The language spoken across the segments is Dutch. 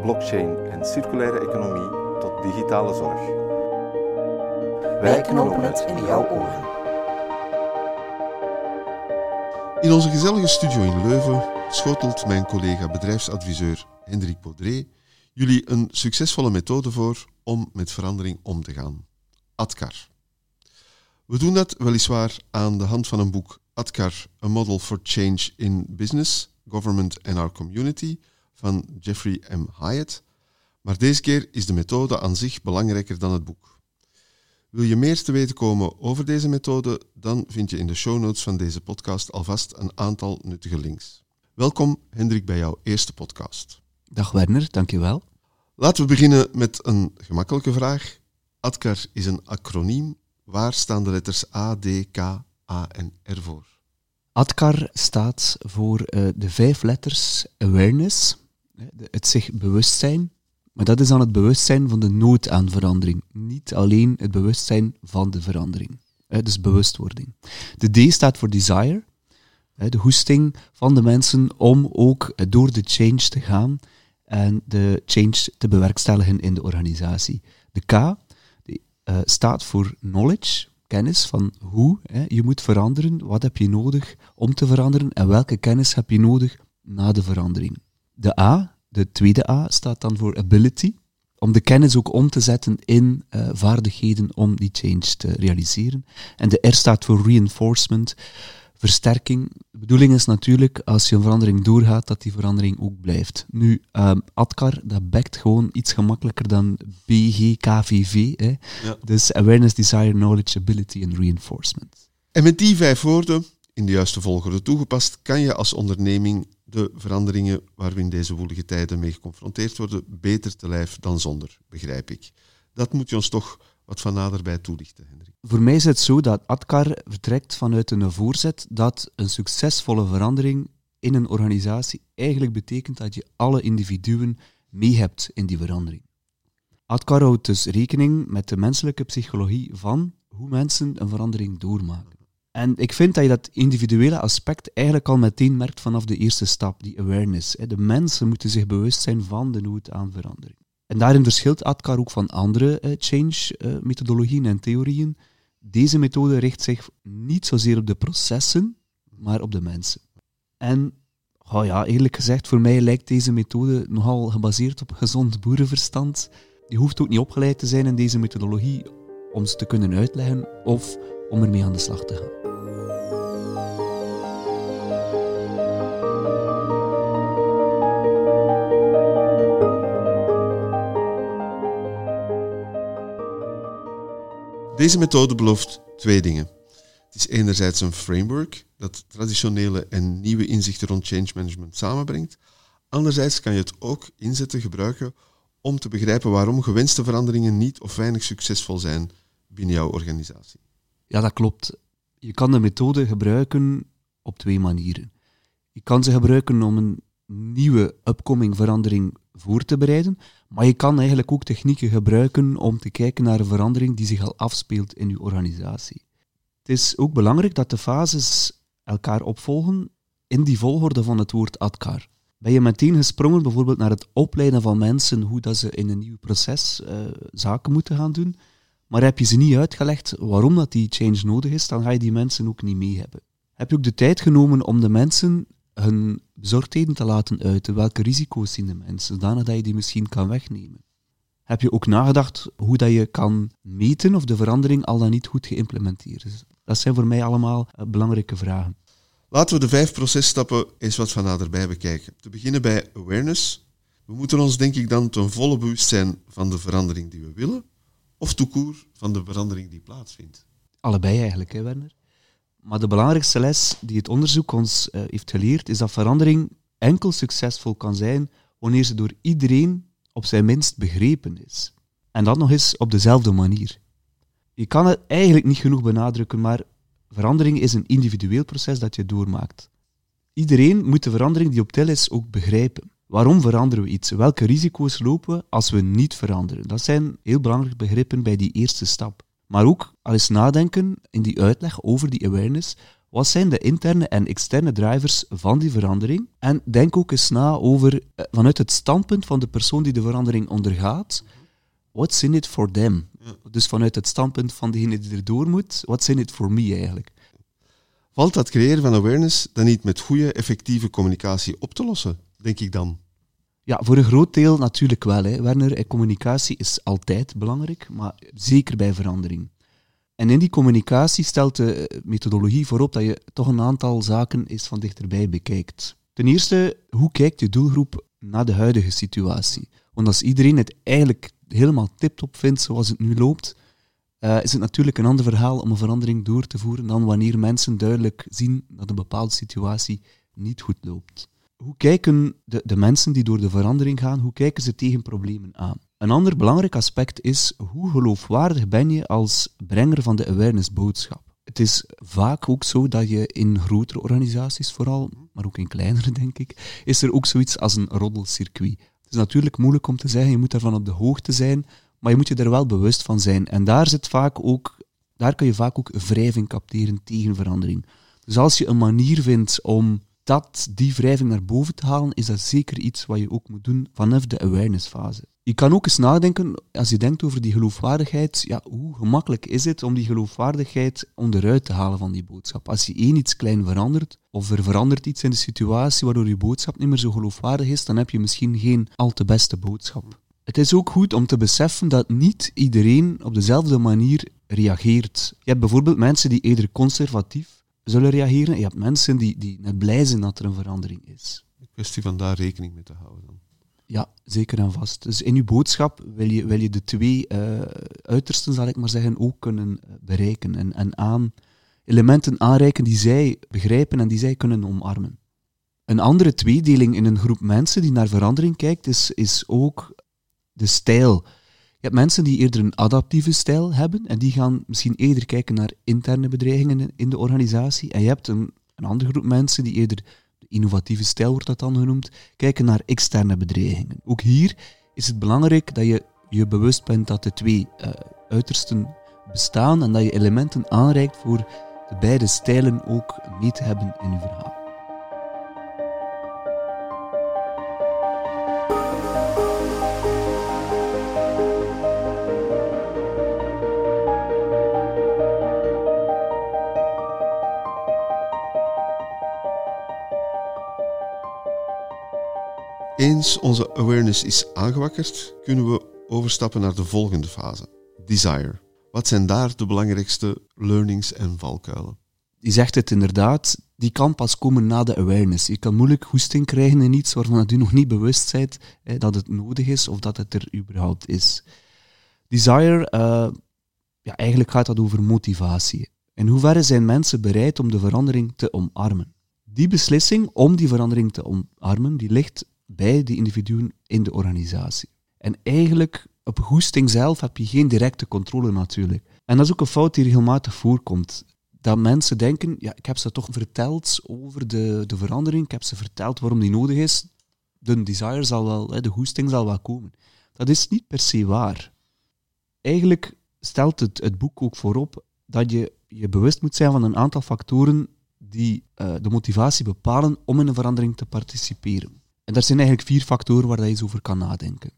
blockchain en circulaire economie tot digitale zorg. Wij knopen het in jouw oren. In onze gezellige studio in Leuven schotelt mijn collega bedrijfsadviseur Hendrik Baudré jullie een succesvolle methode voor om met verandering om te gaan. ADKAR. We doen dat weliswaar aan de hand van een boek ADKAR, A Model for Change in Business, Government and Our Community van Jeffrey M. Hyatt. Maar deze keer is de methode aan zich belangrijker dan het boek. Wil je meer te weten komen over deze methode, dan vind je in de show notes van deze podcast alvast een aantal nuttige links. Welkom Hendrik bij jouw eerste podcast. Dag Werner, dankjewel. Laten we beginnen met een gemakkelijke vraag. ADKAR is een acroniem. Waar staan de letters A, D, K, A en R voor? ADKAR staat voor uh, de vijf letters awareness, het zich bewust zijn, maar dat is dan het bewustzijn van de nood aan verandering, niet alleen het bewustzijn van de verandering. Dus bewustwording. De D staat voor desire, de hoesting van de mensen om ook door de change te gaan en de change te bewerkstelligen in de organisatie. De K die, uh, staat voor knowledge, kennis van hoe hè, je moet veranderen, wat heb je nodig om te veranderen en welke kennis heb je nodig na de verandering. De A, de tweede A, staat dan voor ability, om de kennis ook om te zetten in uh, vaardigheden om die change te realiseren. En de R staat voor reinforcement, versterking. De bedoeling is natuurlijk, als je een verandering doorgaat, dat die verandering ook blijft. Nu, um, ADKAR, dat bekt gewoon iets gemakkelijker dan BGKVV. Hè? Ja. Dus Awareness, Desire, Knowledge, Ability en Reinforcement. En met die vijf woorden, in de juiste volgorde toegepast, kan je als onderneming de veranderingen waar we in deze woelige tijden mee geconfronteerd worden, beter te lijf dan zonder, begrijp ik. Dat moet je ons toch wat van naderbij toelichten, Hendrik. Voor mij is het zo dat ADKAR vertrekt vanuit een voorzet dat een succesvolle verandering in een organisatie eigenlijk betekent dat je alle individuen mee hebt in die verandering. ADKAR houdt dus rekening met de menselijke psychologie van hoe mensen een verandering doormaken. En ik vind dat je dat individuele aspect eigenlijk al meteen merkt vanaf de eerste stap, die awareness. De mensen moeten zich bewust zijn van de nood aan verandering. En daarin verschilt ADKAR ook van andere uh, change-methodologieën en theorieën. Deze methode richt zich niet zozeer op de processen, maar op de mensen. En oh ja, eerlijk gezegd, voor mij lijkt deze methode nogal gebaseerd op gezond boerenverstand. Je hoeft ook niet opgeleid te zijn in deze methodologie om ze te kunnen uitleggen of om ermee aan de slag te gaan. Deze methode belooft twee dingen. Het is enerzijds een framework dat traditionele en nieuwe inzichten rond change management samenbrengt. Anderzijds kan je het ook inzetten, gebruiken om te begrijpen waarom gewenste veranderingen niet of weinig succesvol zijn binnen jouw organisatie. Ja, dat klopt. Je kan de methode gebruiken op twee manieren. Je kan ze gebruiken om een nieuwe upcoming verandering voor te bereiden, maar je kan eigenlijk ook technieken gebruiken om te kijken naar een verandering die zich al afspeelt in je organisatie. Het is ook belangrijk dat de fases elkaar opvolgen in die volgorde van het woord ADKAR. Ben je meteen gesprongen bijvoorbeeld naar het opleiden van mensen hoe dat ze in een nieuw proces uh, zaken moeten gaan doen, maar heb je ze niet uitgelegd waarom dat die change nodig is, dan ga je die mensen ook niet mee hebben. Heb je ook de tijd genomen om de mensen hun bezorgdheden te laten uiten. Welke risico's zien de mensen, zodanig dat je die misschien kan wegnemen? Heb je ook nagedacht hoe dat je kan meten of de verandering al dan niet goed geïmplementeerd is? Dat zijn voor mij allemaal uh, belangrijke vragen. Laten we de vijf processtappen eens wat van naderbij bekijken. Te beginnen bij awareness. We moeten ons denk ik dan ten volle bewust zijn van de verandering die we willen, of toekoer van de verandering die plaatsvindt. Allebei eigenlijk, hè Werner? Maar de belangrijkste les die het onderzoek ons uh, heeft geleerd, is dat verandering enkel succesvol kan zijn wanneer ze door iedereen op zijn minst begrepen is. En dat nog eens op dezelfde manier. Je kan het eigenlijk niet genoeg benadrukken, maar verandering is een individueel proces dat je doormaakt. Iedereen moet de verandering die op tel is ook begrijpen. Waarom veranderen we iets? Welke risico's lopen we als we niet veranderen? Dat zijn heel belangrijke begrippen bij die eerste stap. Maar ook al eens nadenken in die uitleg over die awareness. Wat zijn de interne en externe drivers van die verandering? En denk ook eens na over, eh, vanuit het standpunt van de persoon die de verandering ondergaat, what's in it for them? Dus vanuit het standpunt van degene die erdoor moet, what's in it for me eigenlijk? Valt dat creëren van awareness dan niet met goede, effectieve communicatie op te lossen, denk ik dan? Ja, voor een groot deel natuurlijk wel. Hè. Werner, eh, communicatie is altijd belangrijk, maar zeker bij verandering. En in die communicatie stelt de eh, methodologie voorop dat je toch een aantal zaken eens van dichterbij bekijkt. Ten eerste, hoe kijkt je doelgroep naar de huidige situatie? Want als iedereen het eigenlijk helemaal tip-top vindt zoals het nu loopt, uh, is het natuurlijk een ander verhaal om een verandering door te voeren dan wanneer mensen duidelijk zien dat een bepaalde situatie niet goed loopt. Hoe kijken de, de mensen die door de verandering gaan, hoe kijken ze tegen problemen aan? Een ander belangrijk aspect is hoe geloofwaardig ben je als brenger van de awareness-boodschap. Het is vaak ook zo dat je in grotere organisaties vooral, maar ook in kleinere denk ik, is er ook zoiets als een roddelcircuit. Het is natuurlijk moeilijk om te zeggen, je moet daarvan op de hoogte zijn, maar je moet je er wel bewust van zijn. En daar zit vaak ook, daar kun je vaak ook wrijving capteren tegen verandering. Dus als je een manier vindt om dat, die wrijving naar boven te halen, is dat zeker iets wat je ook moet doen vanaf de awareness fase. Je kan ook eens nadenken, als je denkt over die geloofwaardigheid, ja, hoe gemakkelijk is het om die geloofwaardigheid onderuit te halen van die boodschap? Als je één iets klein verandert, of er verandert iets in de situatie waardoor je boodschap niet meer zo geloofwaardig is, dan heb je misschien geen al te beste boodschap. Het is ook goed om te beseffen dat niet iedereen op dezelfde manier reageert. Je hebt bijvoorbeeld mensen die eerder conservatief zullen reageren. Je hebt mensen die, die net blij zijn dat er een verandering is. Een kwestie van daar rekening mee te houden. Dan. Ja, zeker en vast. Dus in je boodschap wil je, wil je de twee uh, uitersten, zal ik maar zeggen, ook kunnen eh, bereiken en, en aan elementen aanreiken die zij begrijpen en die zij kunnen omarmen. Een andere tweedeling in een groep mensen die naar verandering kijkt, is, is ook de stijl. Je hebt mensen die eerder een adaptieve stijl hebben en die gaan misschien eerder kijken naar interne bedreigingen in de organisatie. En je hebt een, een andere groep mensen die eerder, de innovatieve stijl wordt dat dan genoemd, kijken naar externe bedreigingen. Ook hier is het belangrijk dat je je bewust bent dat de twee uh, uitersten bestaan en dat je elementen aanreikt voor de beide stijlen ook mee te hebben in je verhaal. Eens onze awareness is aangewakkerd, kunnen we overstappen naar de volgende fase, desire. Wat zijn daar de belangrijkste learnings en valkuilen? Die zegt het inderdaad, die kan pas komen na de awareness. Je kan moeilijk hoesting krijgen in iets waarvan je nog niet bewust bent dat het nodig is of dat het er überhaupt is. Desire, uh, ja, eigenlijk gaat dat over motivatie. In hoeverre zijn mensen bereid om de verandering te omarmen? Die beslissing om die verandering te omarmen, die ligt bij die individuen in de organisatie. En eigenlijk, op goesting zelf heb je geen directe controle natuurlijk. En dat is ook een fout die regelmatig voorkomt. Dat mensen denken, ja, ik heb ze toch verteld over de, de verandering, ik heb ze verteld waarom die nodig is. De desire zal wel, de goesting zal wel komen. Dat is niet per se waar. Eigenlijk stelt het, het boek ook voorop dat je je bewust moet zijn van een aantal factoren die uh, de motivatie bepalen om in een verandering te participeren. En daar zijn eigenlijk vier factoren waar je eens over kan nadenken.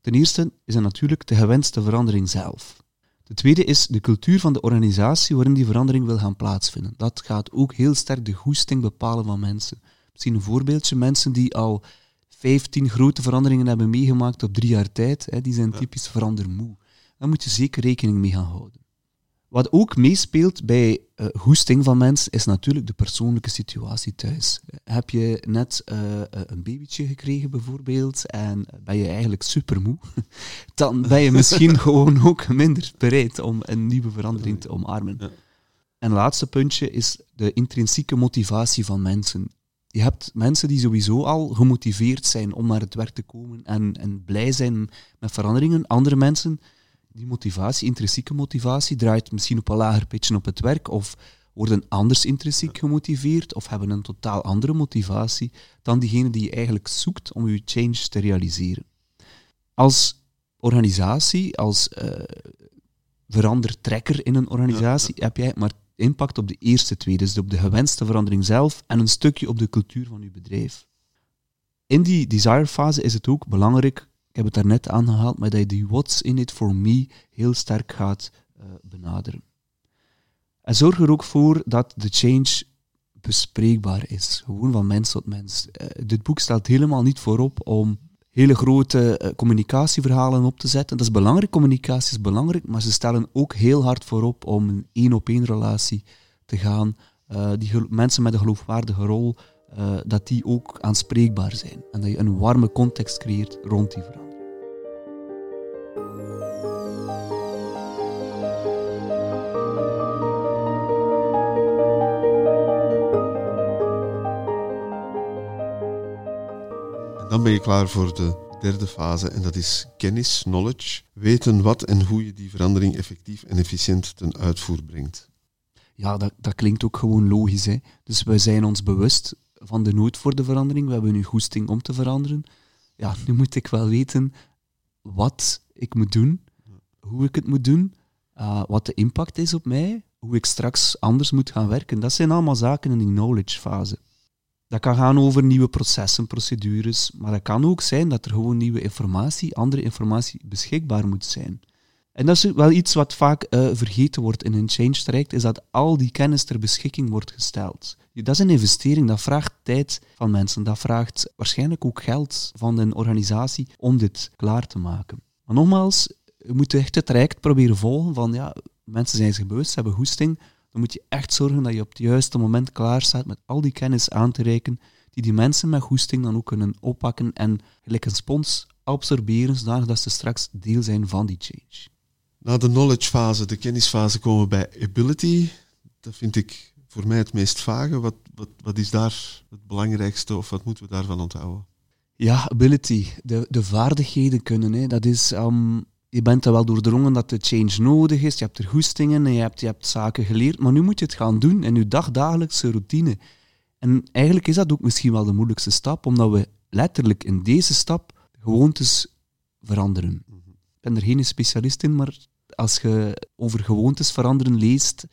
Ten eerste is er natuurlijk de gewenste verandering zelf. De tweede is de cultuur van de organisatie waarin die verandering wil gaan plaatsvinden. Dat gaat ook heel sterk de goesting bepalen van mensen. Misschien een voorbeeldje, mensen die al 15 grote veranderingen hebben meegemaakt op drie jaar tijd, hè, die zijn typisch verandermoe. Daar moet je zeker rekening mee gaan houden. Wat ook meespeelt bij uh, hoesting van mensen is natuurlijk de persoonlijke situatie thuis. Heb je net uh, een babytje gekregen bijvoorbeeld en ben je eigenlijk supermoe, dan ben je misschien gewoon ook minder bereid om een nieuwe verandering te omarmen. Ja. En het laatste puntje is de intrinsieke motivatie van mensen. Je hebt mensen die sowieso al gemotiveerd zijn om naar het werk te komen en, en blij zijn met veranderingen. Andere mensen die motivatie, intrinsieke motivatie, draait misschien op een lager pitje op het werk of worden anders intrinsiek gemotiveerd of hebben een totaal andere motivatie dan diegene die je eigenlijk zoekt om je change te realiseren. Als organisatie, als uh, verandertrekker in een organisatie, heb jij maar impact op de eerste twee, dus op de gewenste verandering zelf en een stukje op de cultuur van je bedrijf. In die desire fase is het ook belangrijk, ik heb het daarnet aangehaald, maar dat je die what's in it for me heel sterk gaat uh, benaderen. En zorg er ook voor dat de change bespreekbaar is, gewoon van mens tot mens. Uh, dit boek stelt helemaal niet voorop om hele grote uh, communicatieverhalen op te zetten. Dat is belangrijk, communicatie is belangrijk, maar ze stellen ook heel hard voorop om een één-op-één relatie te gaan. Die mensen met een geloofwaardige rol, dat die ook aanspreekbaar zijn. En dat je een warme context creëert rond die verhaal. Dan ben je klaar voor de derde fase en dat is kennis, knowledge. Weten wat en hoe je die verandering effectief en efficiënt ten uitvoer brengt. Ja, dat, dat klinkt ook gewoon logisch. Hè? Dus wij zijn ons bewust van de nood voor de verandering. We hebben nu goesting om te veranderen. Ja, nu moet ik wel weten wat ik moet doen, hoe ik het moet doen, uh, wat de impact is op mij, hoe ik straks anders moet gaan werken. Dat zijn allemaal zaken in die knowledge fase. Dat kan gaan over nieuwe processen, procedures, maar dat kan ook zijn dat er gewoon nieuwe informatie, andere informatie beschikbaar moet zijn. En dat is wel iets wat vaak uh, vergeten wordt in een change traject, is dat al die kennis ter beschikking wordt gesteld. Dat is een investering, dat vraagt tijd van mensen, dat vraagt waarschijnlijk ook geld van een organisatie om dit klaar te maken. Maar nogmaals, je moet echt het traject proberen volgen van ja, mensen zijn zich bewust, hebben goesting, dan moet je echt zorgen dat je op het juiste moment klaar staat met al die kennis aan te reiken, die die mensen met goesting dan ook kunnen oppakken en gelijk een spons absorberen, zodat ze straks deel zijn van die change. Na de knowledge fase, de kennisfase, komen we bij ability. Dat vind ik voor mij het meest vage. Wat, wat, wat is daar het belangrijkste of wat moeten we daarvan onthouden? Ja, ability. De, de vaardigheden kunnen. Hè. Dat is um, je bent er wel doordrongen dat de change nodig is, je hebt er goestingen en je hebt, je hebt zaken geleerd, maar nu moet je het gaan doen in je dagdagelijkse routine. En eigenlijk is dat ook misschien wel de moeilijkste stap, omdat we letterlijk in deze stap gewoontes veranderen. Ik ben er geen specialist in, maar als je over gewoontes veranderen leest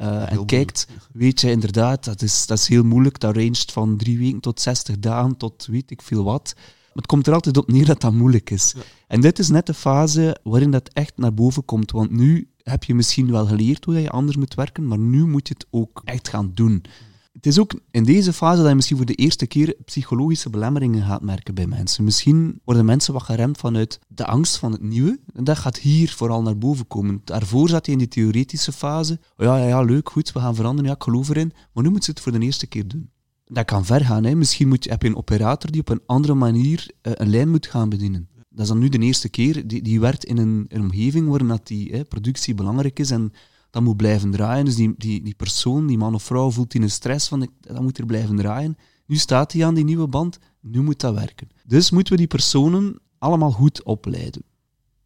uh, en kijkt, weet je inderdaad, dat is, dat is heel moeilijk. Dat rangt van drie weken tot 60 dagen tot weet ik veel wat. Maar het komt er altijd op neer dat dat moeilijk is. En dit is net de fase waarin dat echt naar boven komt. Want nu heb je misschien wel geleerd hoe je anders moet werken, maar nu moet je het ook echt gaan doen. Het is ook in deze fase dat je misschien voor de eerste keer psychologische belemmeringen gaat merken bij mensen. Misschien worden mensen wat geremd vanuit de angst van het nieuwe. En dat gaat hier vooral naar boven komen. Daarvoor zat je in die theoretische fase. Oh ja, ja, ja, leuk, goed, we gaan veranderen, ja, ik geloof erin. Maar nu moet ze het voor de eerste keer doen dat kan ver gaan. Hè. Misschien moet heb je een operator die op een andere manier uh, een lijn moet gaan bedienen. Dat is dan nu de eerste keer. Die, die werkt in een, een omgeving waarin dat die hè, productie belangrijk is en dat moet blijven draaien. Dus die, die, die persoon, die man of vrouw, voelt die een stress van dat moet er blijven draaien. Nu staat hij aan die nieuwe band, nu moet dat werken. Dus moeten we die personen allemaal goed opleiden.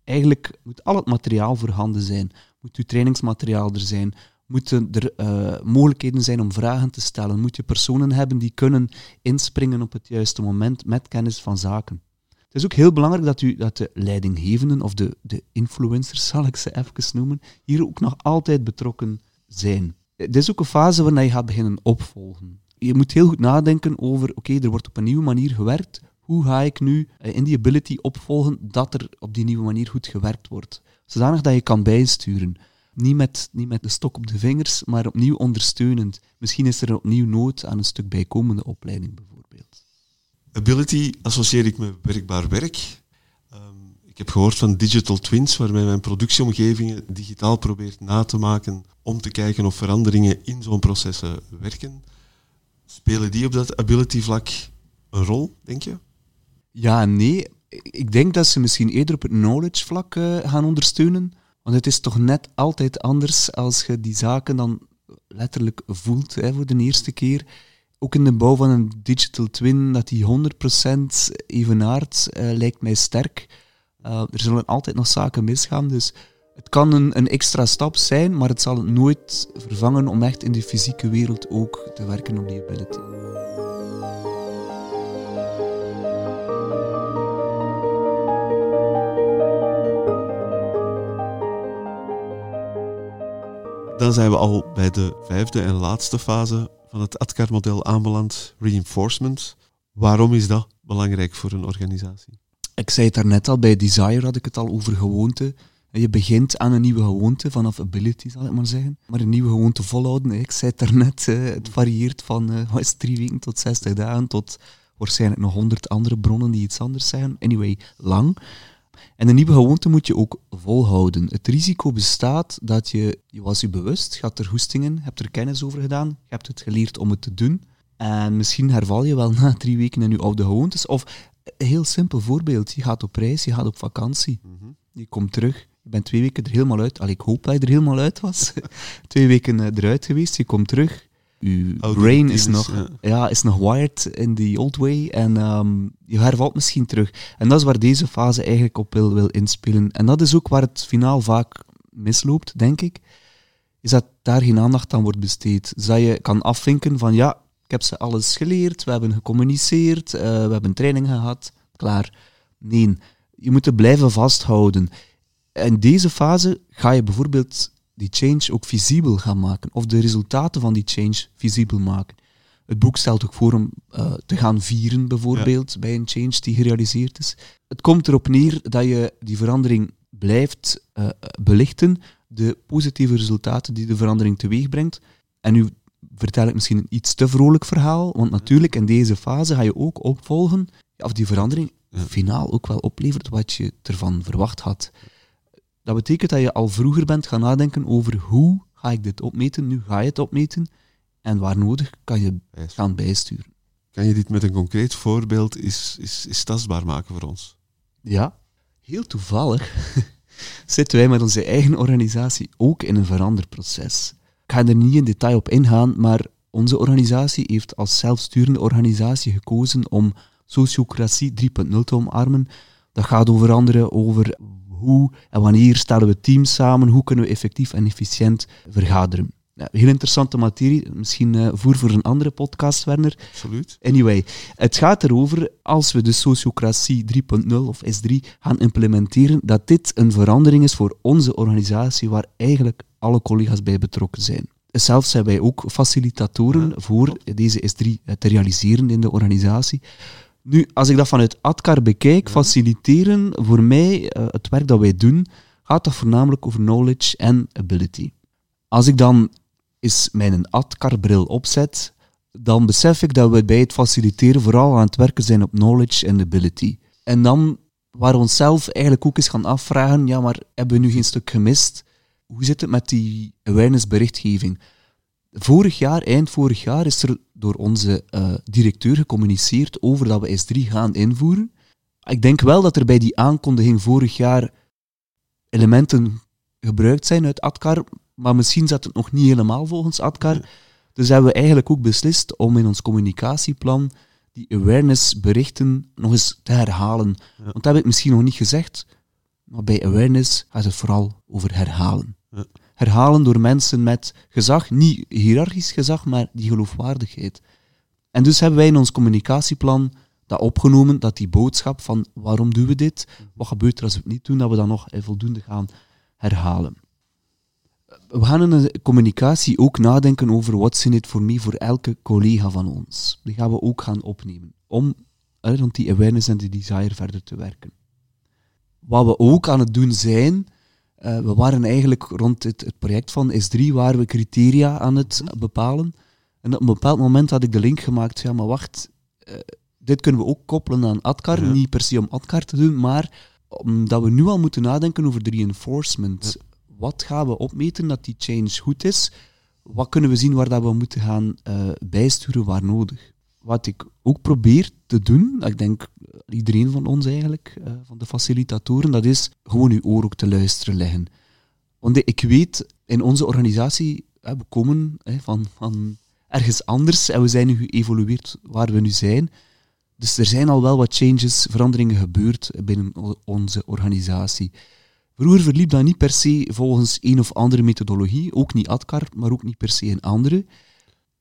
Eigenlijk moet al het materiaal voorhanden zijn. Moet uw trainingsmateriaal er zijn moeten er uh, mogelijkheden zijn om vragen te stellen. Moet je personen hebben die kunnen inspringen op het juiste moment met kennis van zaken. Het is ook heel belangrijk dat, u, dat de leidinggevenden, of de, de influencers zal ik ze even noemen, hier ook nog altijd betrokken zijn. Dit is ook een fase waarin je gaat beginnen opvolgen. Je moet heel goed nadenken over, oké, er wordt op een nieuwe manier gewerkt, hoe ga ik nu eh, in die ability opvolgen dat er op die nieuwe manier goed gewerkt wordt? Zodanig dat je kan bijsturen. Niet met, niet met de stok op de vingers, maar opnieuw ondersteunend. Misschien is er opnieuw nood aan een stuk bijkomende opleiding, bijvoorbeeld. Ability associeer ik met werkbaar werk. Um, ik heb gehoord van digital twins, waarmee mijn productieomgevingen digitaal probeert na te maken om te kijken of veranderingen in zo'n processen werken. Spelen die op dat ability-vlak een rol, denk je? Ja nee. Ik denk dat ze misschien eerder op het knowledge-vlak uh, gaan ondersteunen. Want het is toch net altijd anders als je die zaken dan letterlijk voelt hè, voor de eerste keer. Ook in de bouw van een digital twin, dat die 100% evenaart, uh, lijkt mij sterk. Uh, er zullen altijd nog zaken misgaan, dus het kan een, een extra stap zijn, maar het zal het nooit vervangen om echt in de fysieke wereld ook te werken op die ability. Dan zijn we al bij de vijfde en laatste fase van het ADKAR-model aanbeland, reinforcement. Waarom is dat belangrijk voor een organisatie? Ik zei het daarnet al, bij Desire had ik het al over gewoonte. Je begint aan een nieuwe gewoonte, vanaf ability zal ik maar zeggen. Maar een nieuwe gewoonte volhouden, ik zei het daarnet, het varieert van uh, wat drie weken tot 60 dagen, tot waarschijnlijk nog honderd andere bronnen die iets anders zeggen. Anyway, lang. En een nieuwe gewoonte moet je ook volhouden. Het risico bestaat dat je, je was je bewust, je had er hoestingen, hebt er kennis over gedaan, je hebt het geleerd om het te doen. En misschien herval je wel na drie weken in je oude gewoontes. Of een heel simpel voorbeeld, je gaat op reis, je gaat op vakantie. Mhm. Je komt terug, je bent twee weken er helemaal uit. Al ik hoop dat je er helemaal uit was. twee weken eh, eruit geweest, je komt terug, je brain is nog, ja. is nog wired in the old way en um, je hervalt misschien terug. En dat is waar deze fase eigenlijk op wil, wil inspelen. En dat is ook waar het finaal vaak misloopt, denk ik, is dat daar geen aandacht aan wordt besteed. Dus dat je kan afvinken van ja, ik heb ze alles geleerd, we hebben gecommuniceerd, uh, we hebben training gehad, klaar. Nee, je moet het blijven vasthouden. In deze fase ga je bijvoorbeeld die change ook visibel gaan maken, of de resultaten van die change visibel maken. Het boek stelt ook voor om uh, te gaan vieren, bijvoorbeeld, bij een change die gerealiseerd is. Het komt erop neer dat je die verandering blijft uh, belichten, de positieve resultaten die de verandering teweeg brengt. En nu vertel ik misschien een iets te vrolijk verhaal, want natuurlijk in deze fase ga je ook opvolgen of die verandering finaal ook wel oplevert wat je ervan verwacht had. Dat betekent dat je al vroeger bent gaan nadenken over hoe ga ik dit opmeten, nu ga je het opmeten en waar nodig kan je gaan bijsturen. Kan je dit met een concreet voorbeeld is, is, is tastbaar maken voor ons? Ja, heel toevallig zitten wij met onze eigen organisatie ook in een veranderproces. Ik ga er niet in detail op ingaan, maar onze organisatie heeft als zelfsturende organisatie gekozen om sociocratie 3.0 te omarmen. Dat gaat over andere over hoe en wanneer stellen we teams samen, hoe kunnen we effectief en efficiënt vergaderen. Ja, heel interessante materie, misschien uh, voer voor een andere podcast, Werner. Absoluut. Anyway, het gaat erover, als we de sociocratie 3.0 of S3 gaan implementeren, dat dit een verandering is voor onze organisatie, waar eigenlijk alle collega's bij betrokken zijn. Zelfs zijn wij ook facilitatoren voor deze S3 te realiseren in de organisatie. Nu, als ik dat vanuit ADKAR bekijk, faciliteren, voor mij, uh, het werk dat wij doen, gaat dat voornamelijk over knowledge en ability. Als ik dan eens mijn ADKAR-bril opzet, dan besef ik dat we bij het faciliteren vooral aan het werken zijn op knowledge en ability. En dan waar we onszelf eigenlijk ook eens gaan afvragen, ja, maar hebben we nu geen stuk gemist? Hoe zit het met die awareness-berichtgeving? Vorig jaar, eind vorig jaar, is er door onze uh, directeur gecommuniceerd over dat we S3 gaan invoeren. Ik denk wel dat er bij die aankondiging vorig jaar elementen gebruikt zijn uit ADKAR, maar misschien zat het nog niet helemaal volgens ADKAR. Dus hebben we eigenlijk ook beslist om in ons communicatieplan die awareness-berichten nog eens te herhalen. Want dat heb ik misschien nog niet gezegd, maar bij awareness gaat het vooral over herhalen. Ja herhalen door mensen met gezag, niet hiërarchisch gezag, maar die geloofwaardigheid. En dus hebben wij in ons communicatieplan dat opgenomen, dat die boodschap van waarom doen we dit, wat gebeurt er als we het niet doen, dat we dat nog voldoende gaan herhalen. We gaan in de communicatie ook nadenken over wat in het voor mij voor elke collega van ons. Die gaan we ook gaan opnemen, om rond die awareness en die desire verder te werken. Wat we ook aan het doen zijn, uh, we waren eigenlijk rond het, het, project van S3 waar we criteria aan het bepalen. En op een bepaald moment had ik de link gemaakt, ja maar wacht, uh, dit kunnen we ook koppelen aan ADKAR, niet per se om ADKAR te doen, maar omdat we nu al moeten nadenken over de reinforcement. Wat gaan we opmeten dat die change goed is? Wat kunnen we zien waar dat we moeten gaan uh, bijsturen waar nodig? Wat ik ook probeer te doen, ik denk iedereen van ons eigenlijk, uh, van de facilitatoren, dat is gewoon uw oor ook te luisteren leggen. Want ik weet, in onze organisatie, we komen van, van ergens anders en we zijn nu geëvolueerd waar we nu zijn. Dus er zijn al wel wat changes, veranderingen gebeurd binnen onze organisatie. Vroeger verliep dat niet per se volgens een of andere methodologie, ook niet ADKAR, maar ook niet per se een andere.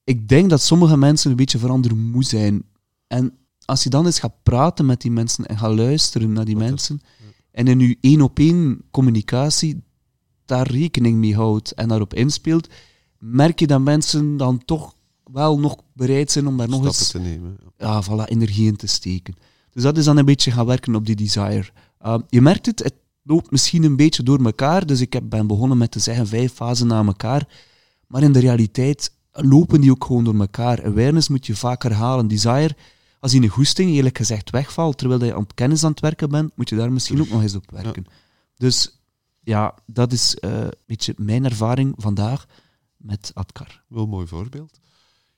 Ik denk dat sommige mensen een beetje veranderen moe zijn. En als je dan eens gaat praten met die mensen en gaat luisteren naar die mensen, en in je één op één communicatie daar rekening mee houdt en daarop inspeelt, merk je dat mensen dan toch wel nog bereid zijn om daar nog eens te nemen. ja, voilà, energie in te steken. Dus dat is dan een beetje gaan werken op die desire. Uh, je merkt het, het loopt misschien een beetje door elkaar. Dus ik heb, ben begonnen met te zeggen vijf fasen na elkaar. Maar in de realiteit lopen die ook gewoon door elkaar. Awareness moet je vaak herhalen. Desire, als die een goesting eerlijk gezegd wegvalt, terwijl je aan het kennis aan het werken bent, moet je daar misschien ook nog eens op werken. Dus ja, dat is uh, een beetje mijn ervaring vandaag met Adkar. Wel een mooi voorbeeld.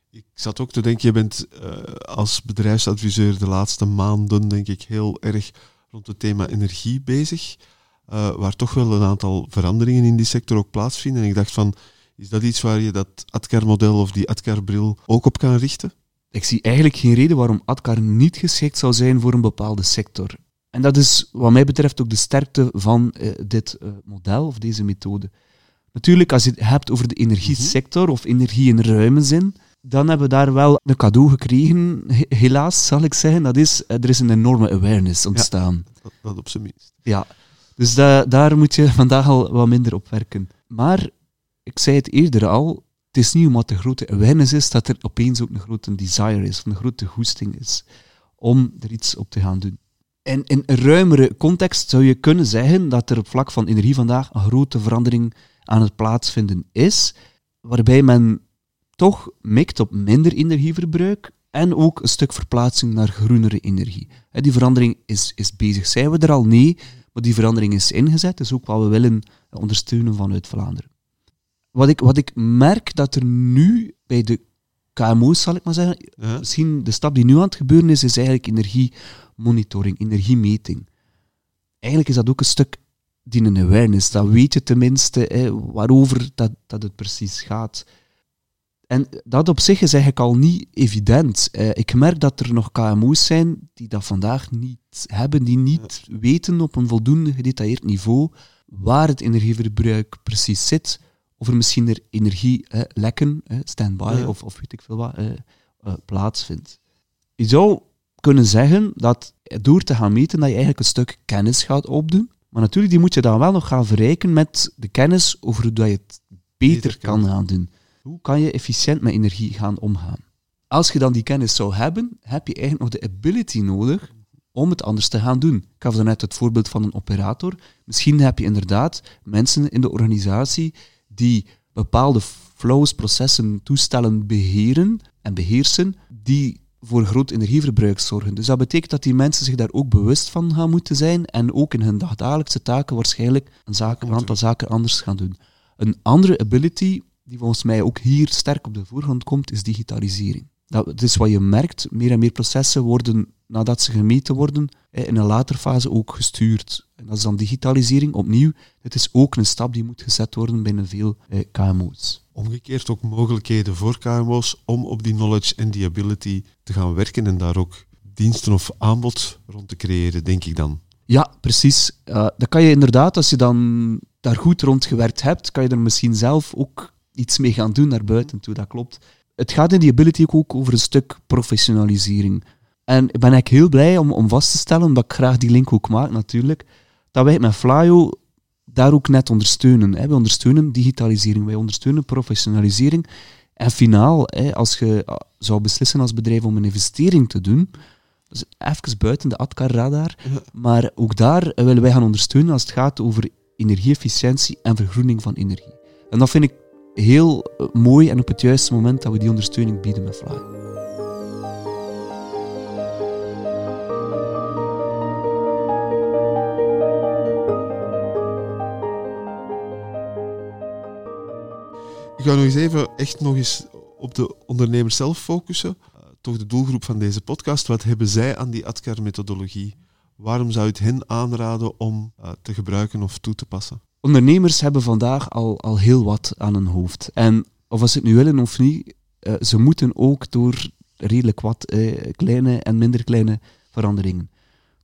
Ik zat ook te denken, je bent uh, als bedrijfsadviseur de laatste maanden, denk ik, heel erg rond het thema energie bezig. Uh, waar toch wel een aantal veranderingen in die sector ook plaatsvinden. En ik dacht van, is dat iets waar je dat Adcar-model of die Adcar-bril ook op kan richten? Ik zie eigenlijk geen reden waarom Adcar niet geschikt zou zijn voor een bepaalde sector. En dat is wat mij betreft ook de sterkte van uh, dit uh, model of deze methode. Natuurlijk, als je het hebt over de energiesector of energie in ruime zin, dan hebben we daar wel een cadeau gekregen, helaas zal ik zeggen. Dat is, er is een enorme awareness ontstaan. Ja, dat, dat op zijn minst. Ja, dus da daar moet je vandaag al wat minder op werken. Maar, ik zei het eerder al, het is niet omdat er grote awareness is, dat er opeens ook een grote desire is, een grote goesting is, om er iets op te gaan doen. En in een ruimere context zou je kunnen zeggen dat er op vlak van energie vandaag een grote verandering aan het plaatsvinden is, waarbij men toch mikt op minder energieverbruik en ook een stuk verplaatsing naar groenere energie. Die verandering is, is bezig. Zijn we er al? Nee, maar die verandering is ingezet. Dat is ook wat we willen ondersteunen vanuit Vlaanderen. Wat ik, wat ik merk dat er nu bij de KMO's, zal ik maar zeggen, ja. misschien de stap die nu aan het gebeuren is, is eigenlijk energiemonitoring, energiemeting. Eigenlijk is dat ook een stuk die een awareness. Dat weet je tenminste hè, waarover dat, dat het precies gaat. En dat op zich is eigenlijk al niet evident. Uh, ik merk dat er nog KMO's zijn die dat vandaag niet hebben, die niet ja. weten op een voldoende gedetailleerd niveau waar het energieverbruik precies zit. Of er misschien er energielekken, eh, standby ja. of, of weet ik veel wat, eh, plaatsvindt. Je zou kunnen zeggen dat door te gaan meten dat je eigenlijk een stuk kennis gaat opdoen. Maar natuurlijk, die moet je dan wel nog gaan verrijken met de kennis over hoe je het beter, beter kan gaan doen. Hoe kan je efficiënt met energie gaan omgaan? Als je dan die kennis zou hebben, heb je eigenlijk nog de ability nodig om het anders te gaan doen. Ik gaf daarnet het voorbeeld van een operator. Misschien heb je inderdaad mensen in de organisatie die bepaalde flows, processen, toestellen beheren en beheersen, die voor groot energieverbruik zorgen. Dus dat betekent dat die mensen zich daar ook bewust van gaan moeten zijn en ook in hun dagdagelijkse taken waarschijnlijk een aantal zaken anders gaan doen. Een andere ability die volgens mij ook hier sterk op de voorgrond komt, is digitalisering. Dat is wat je merkt, meer en meer processen worden, nadat ze gemeten worden, in een later fase ook gestuurd. En dat is dan digitalisering, opnieuw. Het is ook een stap die moet gezet worden binnen veel eh, KMO's. Omgekeerd ook mogelijkheden voor KMO's om op die knowledge en die ability te gaan werken en daar ook diensten of aanbod rond te creëren, denk ik dan. Ja, precies. Uh, dat kan je inderdaad, als je dan daar goed rond gewerkt hebt, kan je er misschien zelf ook iets mee gaan doen naar buiten toe, dat klopt. Het gaat in die ability ook over een stuk professionalisering. En ik ben eigenlijk heel blij om, om vast te stellen, omdat ik graag die link ook maak natuurlijk, dat wij met Flyo daar ook net ondersteunen. Hè. We ondersteunen digitalisering, wij ondersteunen professionalisering. En finaal, hè, als je zou beslissen als bedrijf om een investering te doen, dus even buiten de ADCAR-radar, maar ook daar willen wij gaan ondersteunen als het gaat over energieefficiëntie en vergroening van energie. En dat vind ik heel mooi en op het juiste moment dat we die ondersteuning bieden met Fly. Ik ga nog eens even echt nog eens op de ondernemers zelf focussen. Uh, toch de doelgroep van deze podcast. Wat hebben zij aan die ADCAR-methodologie? Waarom zou je het hen aanraden om uh, te gebruiken of toe te passen? Ondernemers hebben vandaag al, al heel wat aan hun hoofd. En of ze het nu willen of niet, uh, ze moeten ook door redelijk wat eh, kleine en minder kleine veranderingen.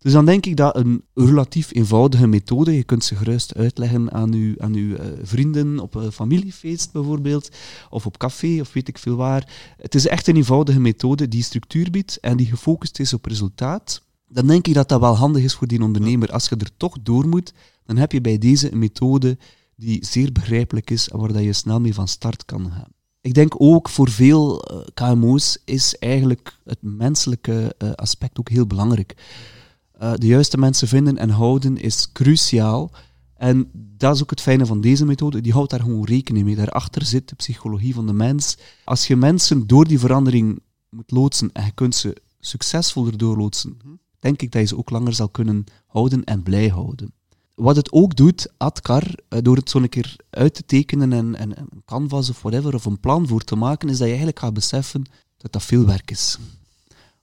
Dus dan denk ik dat een relatief eenvoudige methode, je kunt ze gerust uitleggen aan uw, aan uw uh, vrienden op een familiefeest bijvoorbeeld, of op café of weet ik veel waar. Het is echt een eenvoudige methode die structuur biedt en die gefocust is op resultaat. Dan denk ik dat dat wel handig is voor die ondernemer. Als je er toch door moet, dan heb je bij deze een methode die zeer begrijpelijk is en waar dat je snel mee van start kan gaan. Ik denk ook voor veel uh, KMO's is eigenlijk het menselijke uh, aspect ook heel belangrijk. Uh, de juiste mensen vinden en houden is cruciaal. En dat is ook het fijne van deze methode. Die houdt daar gewoon rekening mee. Daarachter zit de psychologie van de mens. Als je mensen door die verandering moet loodsen en je kunt ze succesvol erdoor loodsen, denk ik dat je ze ook langer zal kunnen houden en blij houden. Wat het ook doet, Adkar, door het zo een keer uit te tekenen en, en een canvas of whatever, of een plan voor te maken, is dat je eigenlijk gaat beseffen dat dat veel werk is.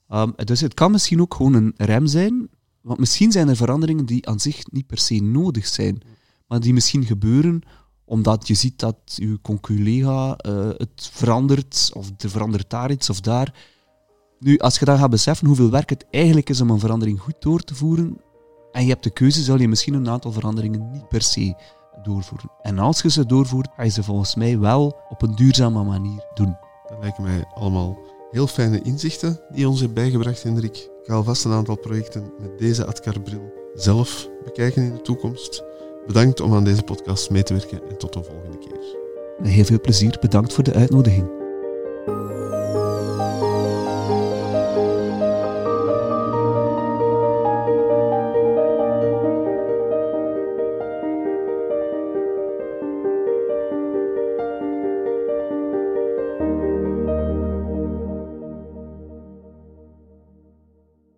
Um, dus het kan misschien ook gewoon een rem zijn, want misschien zijn er veranderingen die aan zich niet per se nodig zijn, maar die misschien gebeuren omdat je ziet dat je conculega uh, het verandert, of er verandert daar iets of daar. Nu, als je dan gaat beseffen hoeveel werk het eigenlijk is om een verandering goed door te voeren, en je hebt de keuze, zal je misschien een aantal veranderingen niet per se doorvoeren. En als je ze doorvoert, ga je ze volgens mij wel op een duurzame manier doen. Dat lijken mij allemaal heel fijne inzichten die je ons hebt bijgebracht, Hendrik. Ik ga alvast een aantal projecten met deze Adkar-bril zelf bekijken in de toekomst. Bedankt om aan deze podcast mee te werken en tot de volgende keer. Heel veel plezier. Bedankt voor de uitnodiging.